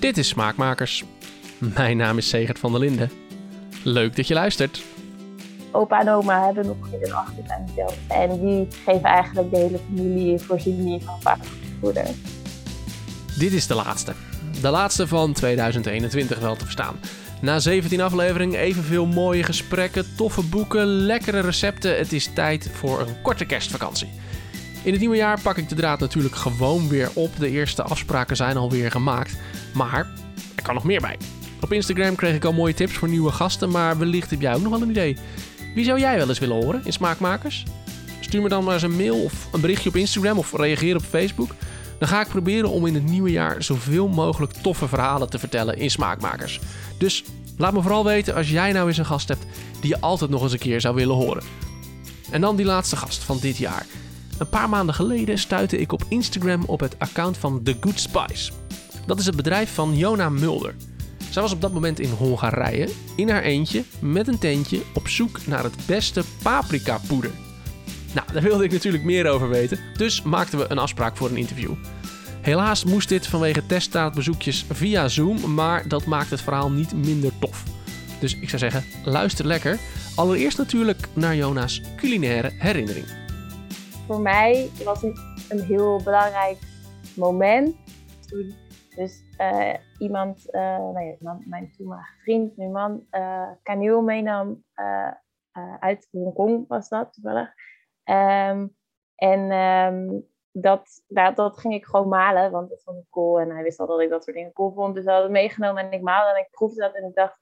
Dit is Smaakmakers. Mijn naam is Segert van der Linden. Leuk dat je luistert. Opa en oma hebben nog in een achtertuin zelf. En die geven eigenlijk de hele familie voorziening van vadervoeder. Dit is de laatste. De laatste van 2021 wel te verstaan. Na 17 afleveringen evenveel mooie gesprekken, toffe boeken, lekkere recepten. Het is tijd voor een korte kerstvakantie. In het nieuwe jaar pak ik de draad natuurlijk gewoon weer op. De eerste afspraken zijn alweer gemaakt. Maar er kan nog meer bij. Op Instagram kreeg ik al mooie tips voor nieuwe gasten, maar wellicht heb jij ook nog wel een idee. Wie zou jij wel eens willen horen in Smaakmakers? Stuur me dan maar eens een mail of een berichtje op Instagram of reageer op Facebook. Dan ga ik proberen om in het nieuwe jaar zoveel mogelijk toffe verhalen te vertellen in Smaakmakers. Dus laat me vooral weten als jij nou eens een gast hebt die je altijd nog eens een keer zou willen horen. En dan die laatste gast van dit jaar. Een paar maanden geleden stuitte ik op Instagram op het account van The Good Spice. Dat is het bedrijf van Jona Mulder. Zij was op dat moment in Hongarije, in haar eentje, met een tentje, op zoek naar het beste paprika poeder. Nou, daar wilde ik natuurlijk meer over weten, dus maakten we een afspraak voor een interview. Helaas moest dit vanwege teststaatbezoekjes via Zoom, maar dat maakt het verhaal niet minder tof. Dus ik zou zeggen, luister lekker. Allereerst natuurlijk naar Jona's culinaire herinnering. Voor mij was het een heel belangrijk moment toen dus uh, iemand, uh, nou mijn toenmalige vriend, nu man, uh, kaneel meenam uit Hongkong was dat toevallig. Um, en um, dat, dat, dat, ging ik gewoon malen, want dat vond ik cool. En hij wist al dat ik dat soort dingen cool vond. Dus hij had het meegenomen en ik maalde en ik proefde dat. En ik dacht,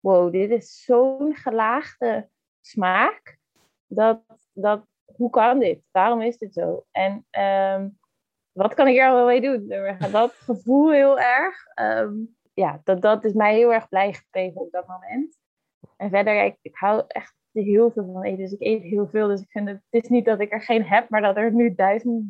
wow, dit is zo'n gelaagde smaak. Dat, dat, hoe kan dit? Waarom is dit zo? En um, wat kan ik er wel mee doen? Dat gevoel heel erg. Um, ja, dat, dat is mij heel erg blij gebleven op dat moment. En verder, ik, ik hou echt heel veel van eten. Dus ik eet heel veel. Dus ik vind het, het is niet dat ik er geen heb, maar dat er nu duizend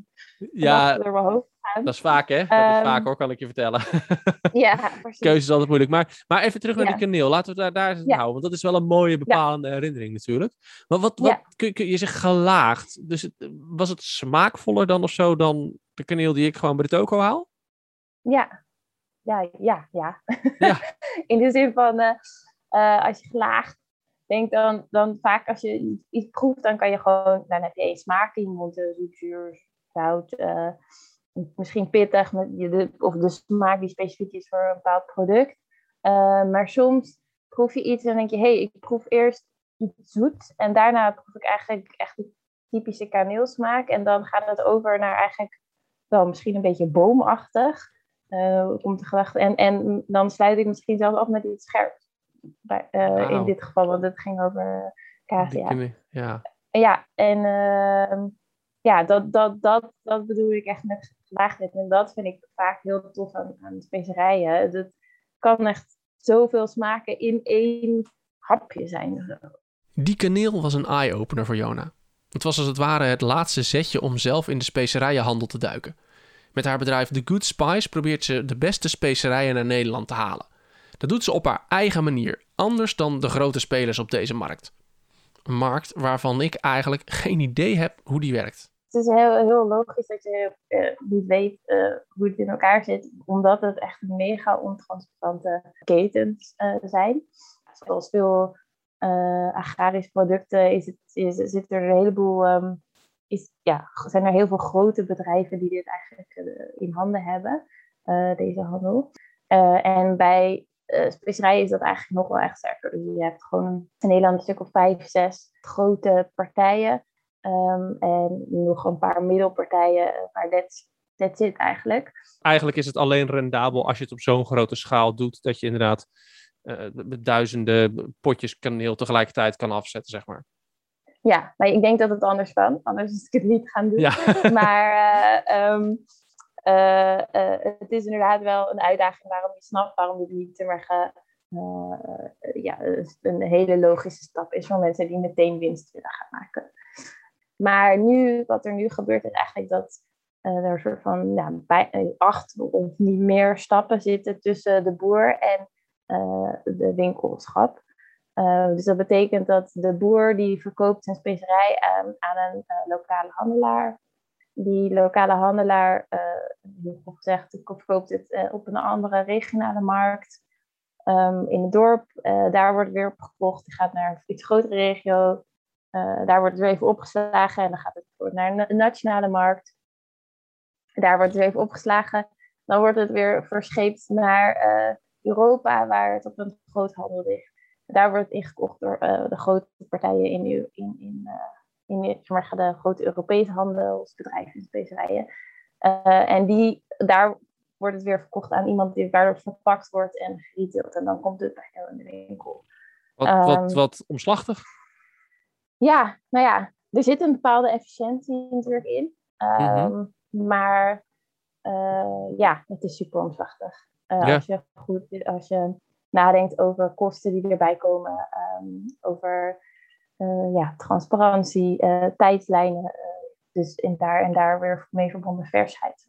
ja, door mijn hoofd gaan. Dat is vaak, hè? Dat um, is vaak hoor, kan ik je vertellen. ja, precies. Keuze is altijd moeilijk. Maar, maar even terug naar ja. die kaneel. Laten we daar, daar eens ja. houden. Want dat is wel een mooie, bepalende ja. herinnering natuurlijk. Maar wat, wat kun, kun, je zegt gelaagd. Dus het, was het smaakvoller dan of zo dan de kaneel die ik gewoon bij de toko haal? Ja, ja, ja, ja. ja. In de zin van, uh, uh, als je gelaagd denk dan, dan vaak als je iets proeft, dan kan je gewoon, dan heb je één smaak in je mond, zoet, zuur, zout, uh, misschien pittig, met de, of de smaak die specifiek is voor een bepaald product. Uh, maar soms proef je iets en denk je, hé, hey, ik proef eerst iets zoet en daarna proef ik eigenlijk echt de typische kaneelsmaak en dan gaat het over naar eigenlijk wel misschien een beetje boomachtig. Uh, om te gedachten. En, en dan sluit ik misschien zelfs af met iets scherps bij, wow. in dit geval, want het ging over cavia. Ja. Ja, en uh, ja, dat, dat, dat, dat bedoel ik echt met gelaagdheid. En dat vind ik vaak heel tof aan, aan specerijen. Het kan echt zoveel smaken in één hapje zijn. Die kaneel was een eye-opener voor Jona. Het was als het ware het laatste zetje om zelf in de specerijenhandel te duiken. Met haar bedrijf The Good Spice probeert ze de beste specerijen naar Nederland te halen. Dat doet ze op haar eigen manier, anders dan de grote spelers op deze markt. Een markt waarvan ik eigenlijk geen idee heb hoe die werkt. Het is heel, heel logisch dat je uh, niet weet uh, hoe het in elkaar zit, omdat het echt mega ontransparante ketens uh, zijn. Zoals veel agrarische producten is het, is, zit er een heleboel, um, is, ja, zijn er heel veel grote bedrijven die dit eigenlijk in handen hebben, deze handel. en bij uh, specerij is dat eigenlijk nog wel echt sterker. Dus je hebt gewoon in Nederland een stuk of vijf, zes grote partijen. Um, en nog een paar middelpartijen, maar that's, that's it eigenlijk. Eigenlijk is het alleen rendabel als je het op zo'n grote schaal doet, dat je inderdaad uh, duizenden potjes kaneel tegelijkertijd kan afzetten, zeg maar. Ja, maar ik denk dat het anders kan, anders is ik het niet gaan doen. Ja. maar uh, um, uh, het is inderdaad wel een uitdaging waarom je snapt waarom dit niet uh, ja, een hele logische stap is voor mensen die meteen winst willen gaan maken. Maar nu, wat er nu gebeurt, is eigenlijk dat er een soort van ja, bij, acht of niet meer stappen zitten tussen de boer en de winkelschap. dus dat betekent dat de boer die verkoopt zijn specerij aan een lokale handelaar die lokale handelaar, goed gezegd, verkoopt het op een andere regionale markt. Ehm, in het dorp, daar wordt het weer opgekocht. Die gaat naar een iets grotere regio. daar wordt het weer even opgeslagen en dan gaat het naar een nationale markt. Daar wordt het weer even opgeslagen. Dan wordt het weer verscheept naar Europa, waar het op een groothandel ligt. Daar wordt het ingekocht door uh, de grote partijen in, in, in, uh, in de, de grote Europese handelsbedrijven, specerijen. Uh, en die, daar wordt het weer verkocht aan iemand die, het verpakt wordt en geretailed. En dan komt het bij jou in de winkel. Wat, um, wat, wat omslachtig? Ja, nou ja, er zit een bepaalde efficiëntie natuurlijk in. Um, mm -hmm. Maar ja, het is super omslachtig. Uh, ja. als, je goed, als je nadenkt over kosten die erbij komen, um, over ja, transparantie, uh, tijdslijnen. dus in daar en daar weer mee verbonden versheid.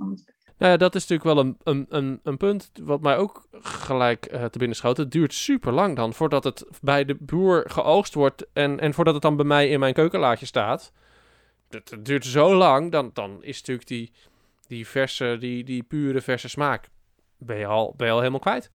Nou ja, dat is natuurlijk wel een, een, een, een punt wat mij ook gelijk uh, te binnen schoot. Het duurt super lang dan voordat het bij de boer geoogst wordt en, en voordat het dan bij mij in mijn keukenlaadje staat. Het, duurt zo lang, dan, dan is natuurlijk die, die verse, die, die pure verse smaak ben je al, ben je al helemaal kwijt.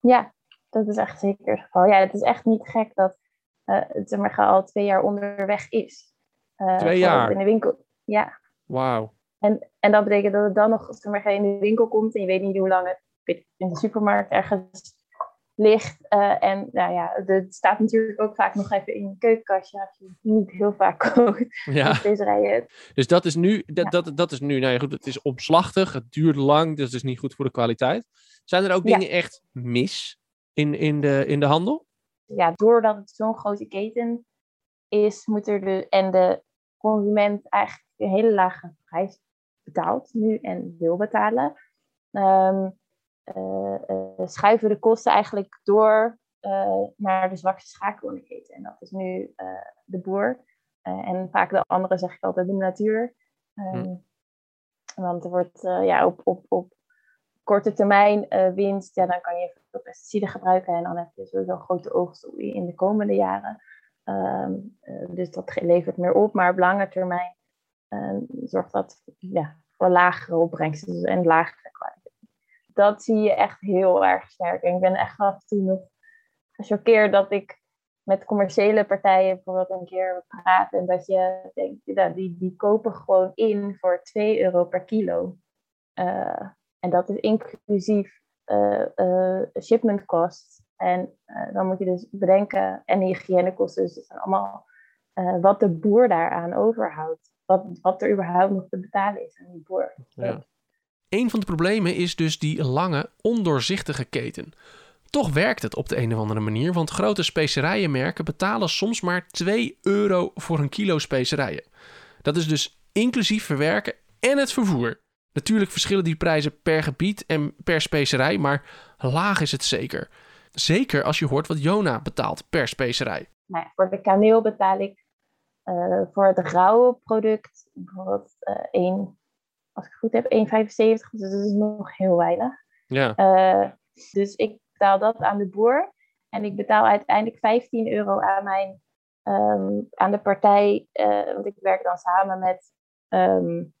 Ja, dat is echt zeker het geval. Ja, het is echt niet gek dat uh, het maar, al twee jaar onderweg is. Uh, twee jaar? In de winkel, ja. Wauw. En, en dat betekent dat het dan nog zeg maar, in de winkel komt en je weet niet hoe lang het in de supermarkt ergens ligt. Uh, en nou ja, het staat natuurlijk ook vaak nog even in je keukenkastje als je niet heel vaak kookt. Ja. Dus dat is nu, dat, dat, dat is nu, nou ja, goed, het is omslachtig, het duurt lang, dus het is niet goed voor de kwaliteit. Zijn er ook dingen echt mis in, in, de, in de handel? Ja, doordat het zo'n grote keten is, moet er de, en de consument eigenlijk een hele lage prijs betaalt nu en wil betalen. Um, uh, schuiven de kosten eigenlijk door uh, naar de zwakste schakel in de keten. En dat is nu de boer. en vaak de andere zeg ik altijd de natuur. Um, Want er wordt ja, op, op, op korte termijn winst, ja, dan kan je veel pesticiden gebruiken en dan heb je sowieso grote oogst in de komende jaren. Um, dus dat levert meer op, maar op lange termijn zorgt dat ja, voor lagere opbrengsten en lagere kwaliteit dat zie je echt heel erg sterk. En ik ben echt af en toe nog gechoqueerd dat ik met commerciële partijen bijvoorbeeld een keer praat. En dat je denkt, ja, die, die kopen gewoon in voor 2 euro per kilo. Uh, en dat is inclusief uh, shipment cost. En dan moet je dus bedenken, en hygiënekosten, dus dat zijn allemaal wat de boer daaraan overhoudt. Wat, wat er überhaupt nog te betalen is aan die boer. Ja. Een van de problemen is dus die lange, ondoorzichtige keten. Toch werkt het op de een of andere manier, want grote specerijenmerken betalen soms maar 2 euro voor een kilo specerijen. Dat is dus inclusief verwerken en het vervoer. Natuurlijk verschillen die prijzen per gebied en per specerij, maar laag is het zeker. Zeker als je hoort wat Jona betaalt per specerij. Nou voor de kaneel betaal ik uh, voor het rauwe product bijvoorbeeld uh, 1 als ik het goed heb, 1,75. Dus dat is nog heel weinig. Ja. Uh, dus ik betaal dat aan de boer. En ik betaal uiteindelijk 15 euro aan, mijn, um, aan de partij. Want ik werk dan samen met um,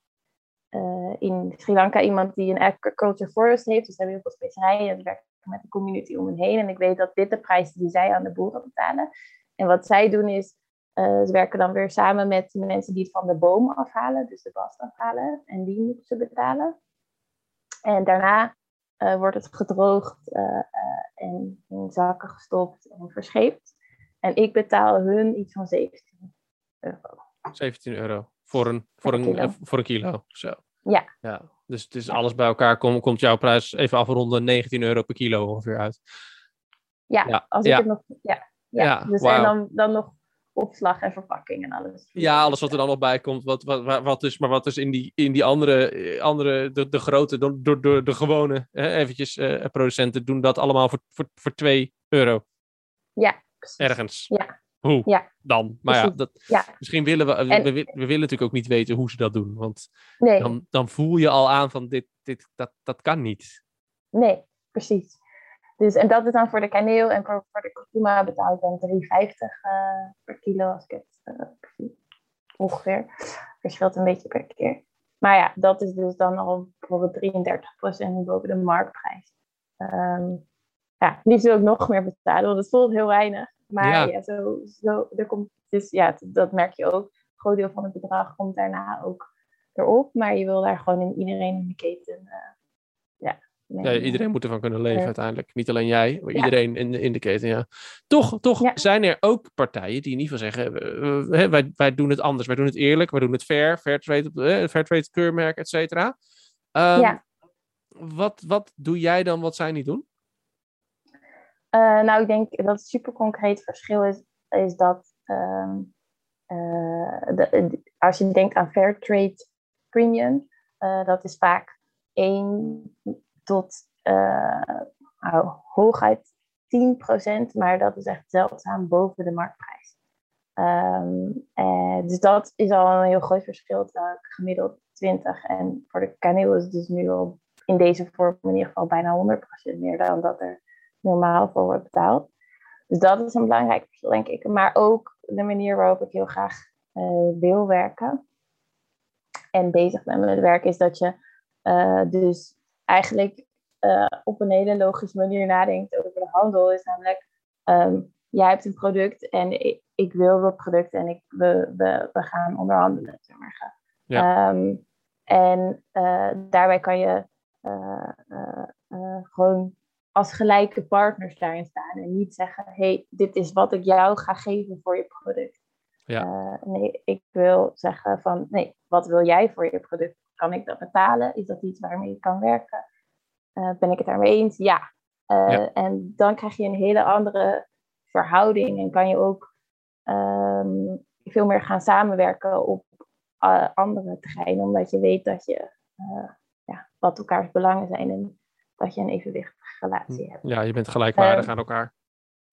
uh, in Sri Lanka iemand die een agriculture forest heeft. Dus we hebben heel veel specerijen. En ik werk met de community om me heen. En ik weet dat dit de prijs die zij aan de boeren betalen. En wat zij doen is, uh, ze werken dan weer samen met de mensen die het van de boom afhalen, dus de bast afhalen, en die moeten ze betalen. En daarna uh, wordt het gedroogd en in zakken gestopt en verscheept. En ik betaal hun iets van 17 euro. 17 euro voor een, voor een, kilo. voor een kilo. Zo. Ja. ja. Dus het is alles bij elkaar komt, komt jouw prijs even afronden 19 euro per kilo ongeveer uit. Ja, ja. als ik het nog. Ja, ja. dus wow. en dan, dan nog opslag en verpakking en alles. Ja, alles wat er dan nog bij komt. Wat, wat, wat dus, maar wat dus in die, in die andere, eh, andere de, de grote, de, de, de, de gewone hè, eventjes, uh, producenten doen dat allemaal voor, voor, voor 2 euro. Ja. Ergens. Ja. Hoe ja. dan? Maar ja, dat, ja. misschien willen we, we, we, willen natuurlijk ook niet weten hoe ze dat doen. Want nee. dan, dan voel je al aan van dit, dit, dat, dat kan niet. Nee, precies. Dus, en dat is dan voor de kaneel en voor, voor de kurkuma betaal ik dan 3,50 uh, per kilo als ik het uh, Ongeveer. Verschilt een beetje per keer. maar ja, dat is dus dan al bijvoorbeeld 33% boven de marktprijs. Um, ja, liefst wil ik nog meer betalen, want het voelt heel weinig. Maar ja, zo, zo, er komt, dus ja, dat merk je ook. Een groot deel van het bedrag komt daarna ook erop. Maar je wil daar gewoon in iedereen in de keten uh, ja, ja, iedereen moet ervan kunnen leven uiteindelijk. Niet alleen jij, maar iedereen in, in de keten. Ja. Toch, toch zijn er ook partijen die in ieder geval zeggen: wij, wij doen het anders. Wij doen het eerlijk, wij doen het fair. Fair trade, uh, keurmerk, et cetera. Um, ja. wat, wat doe jij dan wat zij niet doen? Uh, nou, ik denk dat het super concreet verschil is, is dat uh, de, als je denkt aan fair trade premium, dat is vaak één tot uh, hooguit 10%, maar dat is echt zeldzaam boven de marktprijs. Um, dus dat is al een heel groot verschil, gemiddeld 20 en voor de kaneel is het dus nu al in deze vorm in ieder geval bijna 100% meer dan dat er normaal voor wordt betaald. Dus dat is een belangrijk verschil, denk ik. Maar ook de manier waarop ik heel graag uh, wil werken en bezig ben met het werk, is dat je uh, dus eigenlijk uh, op een hele logische manier nadenkt over de handel, is namelijk, um, jij hebt een product en ik, ik, wil dat product en ik, we, we, we gaan onderhandelen. Zeg maar. Ja. Um, en daarbij kan je gewoon als gelijke partners daarin staan en niet zeggen, hey, dit is wat ik jou ga geven voor je product. Ja. nee, ik wil zeggen van, nee, wat wil jij voor je product? Kan ik dat betalen? Is dat iets waarmee je kan werken? Uh, ben ik het daarmee eens? Uh, ja. En dan krijg je een hele andere verhouding en kan je ook um, veel meer gaan samenwerken op andere terreinen, omdat je weet dat je ja, wat elkaars belangen zijn en dat je een evenwichtige relatie hebt. Ja, je bent gelijkwaardig aan elkaar.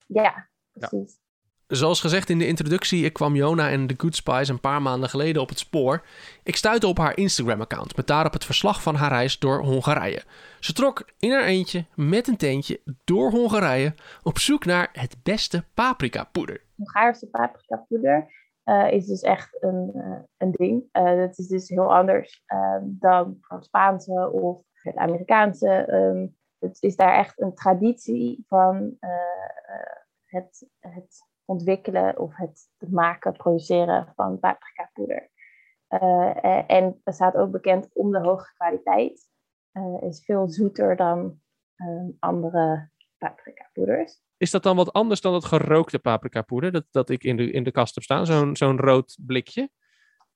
Ja, precies. Zoals gezegd in de introductie, ik kwam Jona en The Good Spice een paar maanden geleden op het spoor. Ik stuitte op haar Instagram-account met daarop het verslag van haar reis door Hongarije. Ze trok in haar eentje met een tentje door Hongarije op zoek naar het beste paprikapoeder. Hongaarse paprikapoeder uh, is dus echt een, uh, een ding. Uh, dat is dus heel anders dan het Spaanse of het Amerikaanse. Um, het is daar echt een traditie van het, het ontwikkelen of het maken, produceren van paprikapoeder. Uh, en het staat ook bekend om de hoge kwaliteit. Uh, is veel zoeter dan uh, andere paprikapoeders. Is dat dan wat anders dan het gerookte paprikapoeder dat, dat ik in de, in de kast heb staan? Zo'n zo'n rood blikje?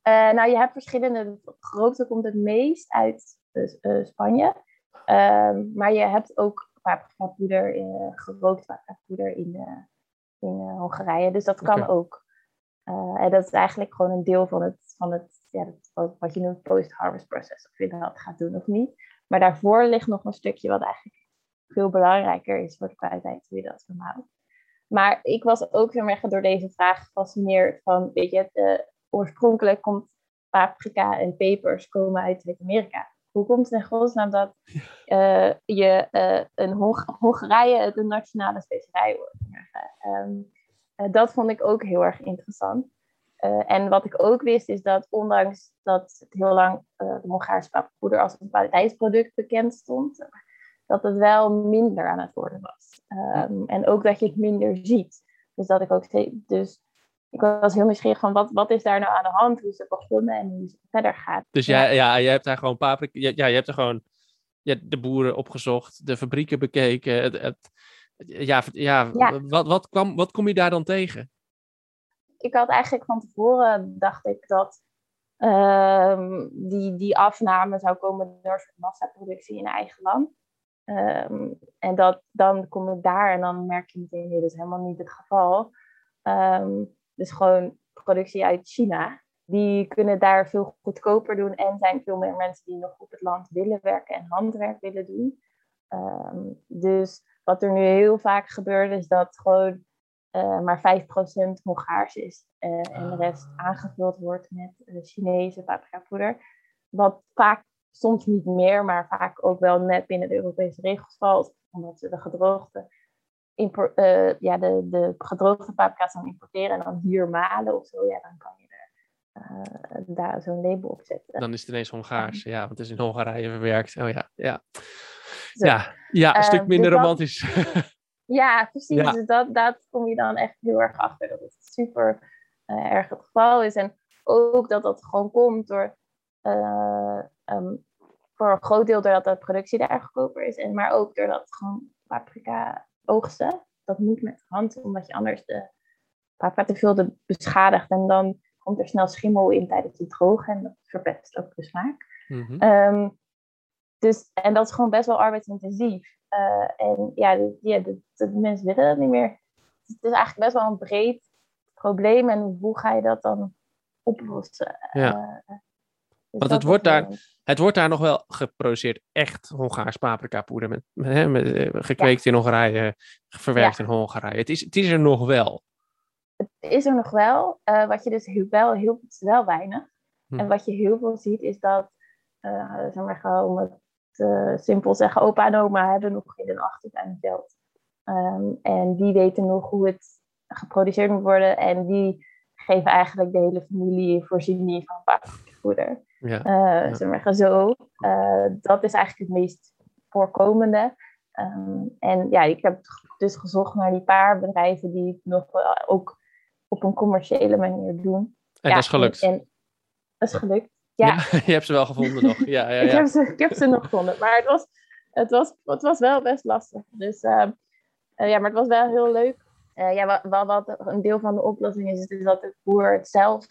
nou, je hebt verschillende. Gerookte komt het meest uit Spanje. Ehm, maar je hebt ook paprikapoeder, gerookt paprikapoeder in de in uh, Hongarije. Dus dat kan ook. En dat is eigenlijk gewoon een deel van het, van het ja, wat je noemt post-harvest process. Of je dat gaat doen of niet. Maar daarvoor ligt nog een stukje wat eigenlijk veel belangrijker is voor de kwaliteit hoe je dat verhoudt. Maar ik was ook heel erg door deze vraag gefascineerd van, weet je, oorspronkelijk komt paprika en pepers komen uit Zuid-Amerika. Hoe komt het in godsnaam dat uh, je uh, een Hongarije de nationale specerij wordt? Um, dat vond ik ook heel erg interessant. En wat ik ook wist is dat ondanks dat het heel lang de Hongaarse paprikapoeder als een kwaliteitsproduct bekend stond, dat het wel minder aan het worden was. Um, en ook dat je het minder ziet. Dus dat ik ook dus ik was heel nieuwsgierig van wat, wat is daar nou aan de hand, hoe ze begonnen en hoe het verder gaat. Dus ja, ja, je hebt daar gewoon paprika, ja, je hebt er gewoon ja, de boeren opgezocht, de fabrieken bekeken, het, het ja, ja, Wat, wat, kwam, wat kom je daar dan tegen? Ik had eigenlijk van tevoren, dacht ik, dat uh, die, die afname zou komen door massaproductie in eigen land. Um, en dat, dan kom ik daar en dan merk je meteen, nee, dat is helemaal niet het geval. Um, dus gewoon productie uit China. Die kunnen daar veel goedkoper doen en zijn veel meer mensen die nog op het land willen werken en handwerk willen doen. Um, dus wat er nu heel vaak gebeurt, is dat gewoon uh, maar 5% Hongaars is. Uh, en de rest ah. aangevuld wordt met uh, Chinese paprikapoeder. Wat vaak, soms niet meer, maar vaak ook wel net binnen de Europese regels valt. Omdat ze de gedroogde, ja, de, de gedroogde paprika's dan importeren en dan hier malen of zo. Ja, dan kan je er daar zo'n label op zetten. Dan is het ineens Hongaars, ja, want het is in Hongarije verwerkt. Oh ja, ja. Ja, ja, een stuk dus minder dat- romantisch. Ja, precies. Ja. Dus dat, dat kom je dan echt heel erg achter. Dat het super eh, erg het geval is. En ook dat dat gewoon komt door... eh, ehm, voor een groot deel doordat de productie daar goedkoper is. En, maar ook doordat gewoon paprika oogsten. Dat moet met de hand, omdat je anders de paprika te veel de beschadigt. En dan komt er snel schimmel in tijdens het drogen. En dat verpest ook de smaak. Mhm. Ehm, dus, en dat is gewoon best wel arbeidsintensief. Eh, en ja, de, ja de, de mensen willen dat niet meer. Het is eigenlijk best wel een breed probleem. En hoe ga je dat dan oplossen? Ja. Eh, dus Want het wordt daar- Het wordt daar nog wel geproduceerd echt Hongaars paprikapoeder. Met, hè, met, eh, gekweekt in Hongarije, verwerkt in Hongarije. Het is, het is er nog wel. Het is er nog wel. Eh, wat je dus heel, wel, heel, wel weinig. Hm. En wat je heel veel ziet is dat, eh zeg maar gewoon om het eh, simpel te zeggen, opa en oma hebben nog in een achtertuin veld. Ehm, en die weten nog hoe het geproduceerd moet worden. En die geven eigenlijk de hele familie voorziening van Ja. Eh maar zo. Eh, dat is eigenlijk het meest voorkomende. Ehm, en ja, ik heb dus gezocht naar die paar bedrijven die het nog wel ook op een commerciële manier doen. En Ja, dat is gelukt. En, en dat is gelukt. Ja, je hebt ze wel gevonden nog. Ja, ja, Ik, ja. heb ze, ik heb ze nog gevonden. Maar het was, het was, het was wel best lastig. Dus ehm, eh, ja, maar het was wel heel leuk. Ja, wat, wat, een deel van de oplossing is, is dat de boer het zelf,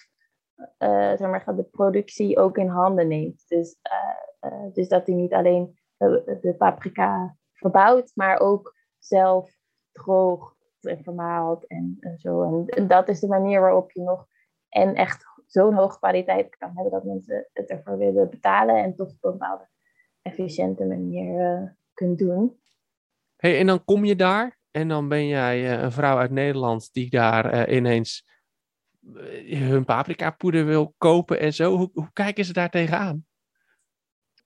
zeg maar, de productie ook in handen neemt. Dus, eh, eh, dus dat hij niet alleen de, paprika verbouwt, maar ook zelf droogt en vermaalt en, en zo. En dat is de manier waarop je nog en echt zo'n hoge kwaliteit kan hebben dat mensen het ervoor willen betalen en toch op een bepaalde efficiënte manier eh, kunt doen. Hey, en dan kom je daar en dan ben jij eh, een vrouw uit Nederland die daar eh, ineens eh, hun paprikapoeder wil kopen en zo. Hoe, hoe kijken ze daar tegenaan?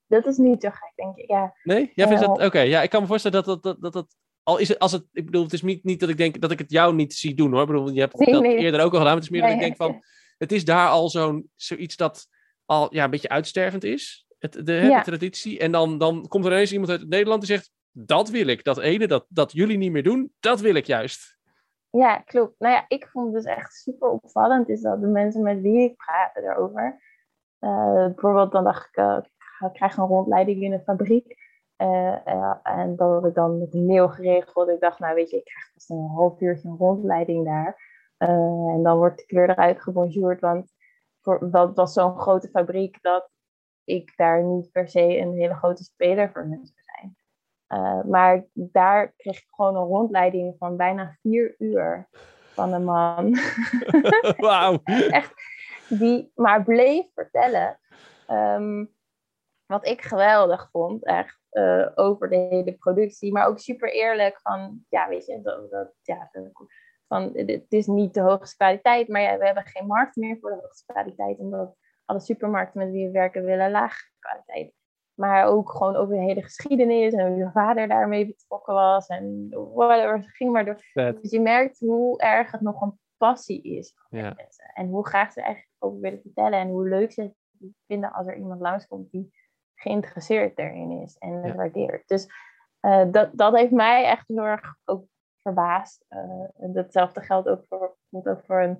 Dat is niet zo gek, denk ik. Ja, Nee? Ja, vindt dat... Oké, ja, ik kan me voorstellen dat dat, dat, dat, dat... Al is het, als het... Ik bedoel, het is niet, niet dat ik denk dat ik het jou niet zie doen, hoor. Ik bedoel, je hebt Nee, dat nee. eerder ook al gedaan. Het is meer dat ik denk van... Het is daar al zo'n... Zoiets dat al ja, een beetje uitstervend is. Het, de, hè, Ja. de traditie. En dan, dan komt er ineens iemand uit Nederland die zegt... Dat wil ik. Dat ene, dat, dat jullie niet meer doen, dat wil ik juist. Ja, klopt. Nou ja, ik vond het dus echt super opvallend is dat de mensen met wie ik praatte daarover. eh, bijvoorbeeld dan dacht ik, eh, ik krijg een rondleiding in een fabriek. Eh, en dan had ik dan met een mail geregeld. Ik dacht, nou weet je, ik krijg vast een half uurtje een rondleiding daar. En dan word ik weer eruit gebonjourd. Want voor, dat was zo'n grote fabriek dat ik daar niet per se een hele grote speler voor hen Eh, maar daar kreeg ik gewoon een rondleiding van bijna vier uur van een man. Wauw. die maar bleef vertellen. ehm, wat ik geweldig vond, echt, eh, over de hele productie. Maar ook super eerlijk van, ja, weet je, dat, dat, ja, van, het is niet de hoogste kwaliteit, maar ja, we hebben geen markt meer voor de hoogste kwaliteit, omdat alle supermarkten met wie we werken willen lage kwaliteit. Maar ook gewoon over de hele geschiedenis en hoe je vader daarmee betrokken was en whatever, het ging maar door. Dus je merkt hoe erg het nog een passie is van mensen. En hoe graag ze eigenlijk over willen vertellen. En hoe leuk ze het vinden als er iemand langskomt die geïnteresseerd erin is en het waardeert. Dus eh, dat, dat heeft mij echt heel erg ook verbaasd. Eh, datzelfde geldt ook voor, ook voor een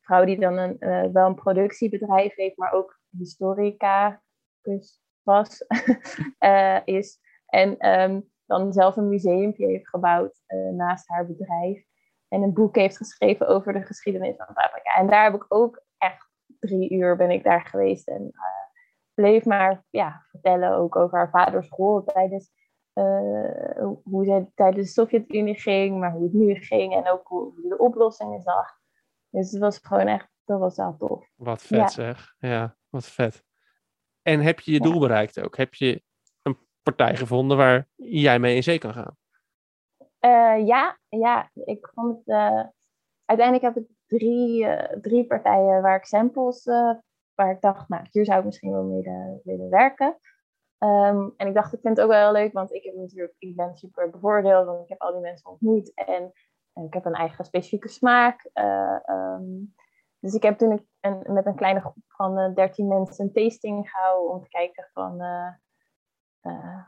vrouw die dan een, eh, wel een productiebedrijf heeft, maar ook historica dus was, eh, is. En ehm, dan zelf een museumpje heeft gebouwd eh, naast haar bedrijf. En een boek heeft geschreven over de geschiedenis van paprika. En daar heb ik ook echt drie uur ben ik daar geweest. En eh, bleef maar ja, vertellen ook over haar vaders rol tijdens hoe zij tijdens de Sovjet-Unie ging, maar hoe het nu ging en ook hoe hoe de oplossingen zag. Dus het was gewoon echt, dat was wel tof. Wat vet Ja. zeg. Ja, wat vet. En heb je je doel bereikt ook? Heb je een partij gevonden waar jij mee in zee kan gaan? Eh, ja, ja, ik vond het. eh, uiteindelijk heb ik drie, eh, drie partijen waar ik samples. waar ik dacht, nou, hier zou ik misschien wel mee willen werken. Ehm, en ik dacht, ik vind het ook wel heel leuk, want ik, heb natuurlijk, ik ben super bevoordeeld, want ik heb al die mensen ontmoet. En, en ik heb een eigen specifieke smaak. eh, ehm, dus ik heb toen een, met een kleine groep van uh, 13 mensen een tasting gehouden om te kijken van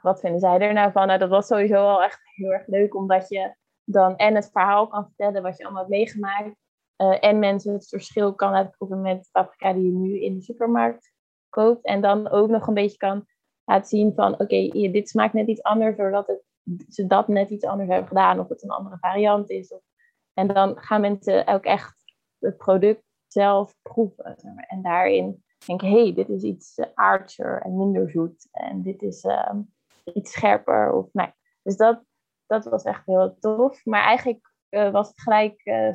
wat vinden zij er nou van. Nou, dat was sowieso al echt heel erg leuk, omdat je dan en het verhaal kan vertellen wat je allemaal hebt meegemaakt. en mensen het verschil kan laten proeven met paprika die je nu in de supermarkt koopt. En dan ook nog een beetje kan laten zien van oké, dit smaakt net iets anders doordat ze dat net iets anders hebben gedaan of het een andere variant is. Of, en dan gaan mensen ook echt het product zelf proeven. En daarin denken, hé, hey, dit is iets uh, aardser en minder zoet. En dit is uh, iets scherper. Of, nee. Dus dat, dat was echt heel tof. Maar eigenlijk uh, was het gelijk uh,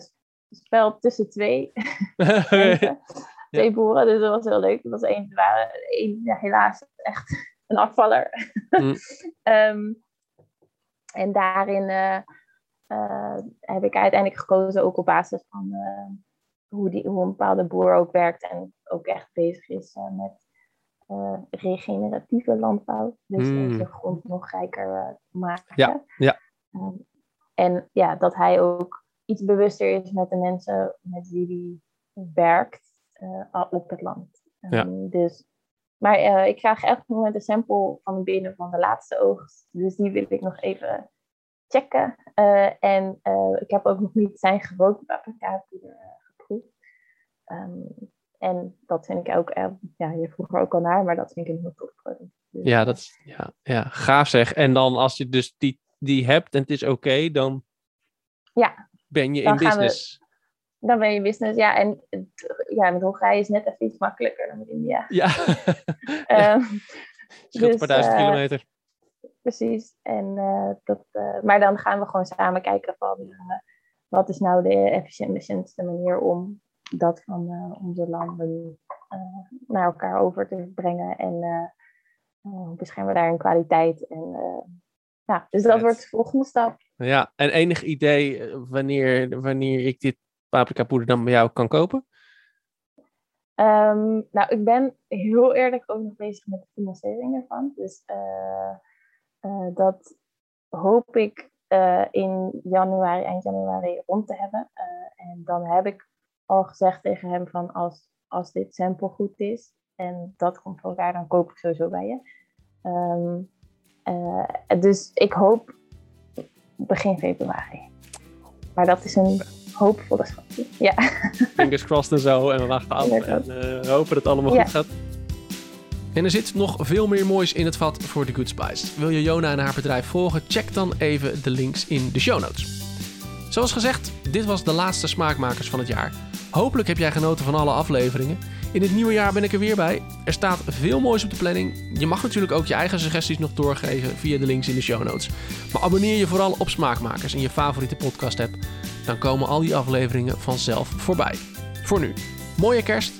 spel tussen twee. twee boeren, dus dat was heel leuk. Dat was één, waren één, ja, helaas echt een afvaller. Mm. um, en daarin uh, heb ik uiteindelijk gekozen ook op basis van hoe, die, hoe een bepaalde boer ook werkt en ook echt bezig is met regeneratieve landbouw. Dus mm. de grond nog rijker maken. Ja, ja. Um, en ja, dat hij ook iets bewuster is met de mensen met wie hij werkt op het land. Um, ja. Dus maar uh, ik krijg elk moment een sample van binnen van de laatste oogst. Dus die wil ik nog even checken. Uh, en uh, ik heb ook nog niet zijn gerookte paprika. Um, en dat vind ik ook, ja, je vroeg er ook al naar, maar dat vind ik een heel tof product. Dus, ja, dat is, ja, ja, gaaf zeg. En dan als je dus die, die hebt en het is oké, okay, dan ja, ben je in business. We, dan ben je business. Ja, en ja, met Hongarije is net even iets makkelijker dan met India. Ja. um, dus, duizend uh, kilometer. Precies. En, uh, dat, uh, maar dan gaan we gewoon samen kijken van wat is nou de efficiëntste manier om dat van onze landen naar elkaar over te brengen. En hoe beschermen we daar een kwaliteit. En, ja, dus dat wordt de volgende stap. Ja, en enig idee wanneer, wanneer ik dit paprika poeder dan bij jou kan kopen? Um, nou, ik ben heel eerlijk ook nog bezig met de financiering ervan. Dus uh, uh, dat hoop ik uh, in januari, eind januari rond te hebben. en dan heb ik al gezegd tegen hem van als, als dit sample goed is en dat komt voor elkaar, dan koop ik sowieso bij je. Um, dus ik hoop begin februari. Maar dat is een hoopvolle schatje. Ja. Fingers crossed en zo. En we wachten af. En uh, hopen dat het allemaal ja. goed gaat. En er zit nog veel meer moois in het vat voor de Good Spice. Wil je Jona en haar bedrijf volgen? Check dan even de links in de show notes. Zoals gezegd, dit was de laatste Smaakmakers van het jaar. Hopelijk heb jij genoten van alle afleveringen. In het nieuwe jaar ben ik er weer bij. Er staat veel moois op de planning. Je mag natuurlijk ook je eigen suggesties nog doorgeven via de links in de show notes. Maar abonneer je vooral op Smaakmakers in je favoriete podcast app. Dan komen al die afleveringen vanzelf voorbij. Voor nu, mooie kerst,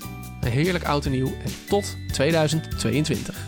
een heerlijk oud en nieuw en tot 2022.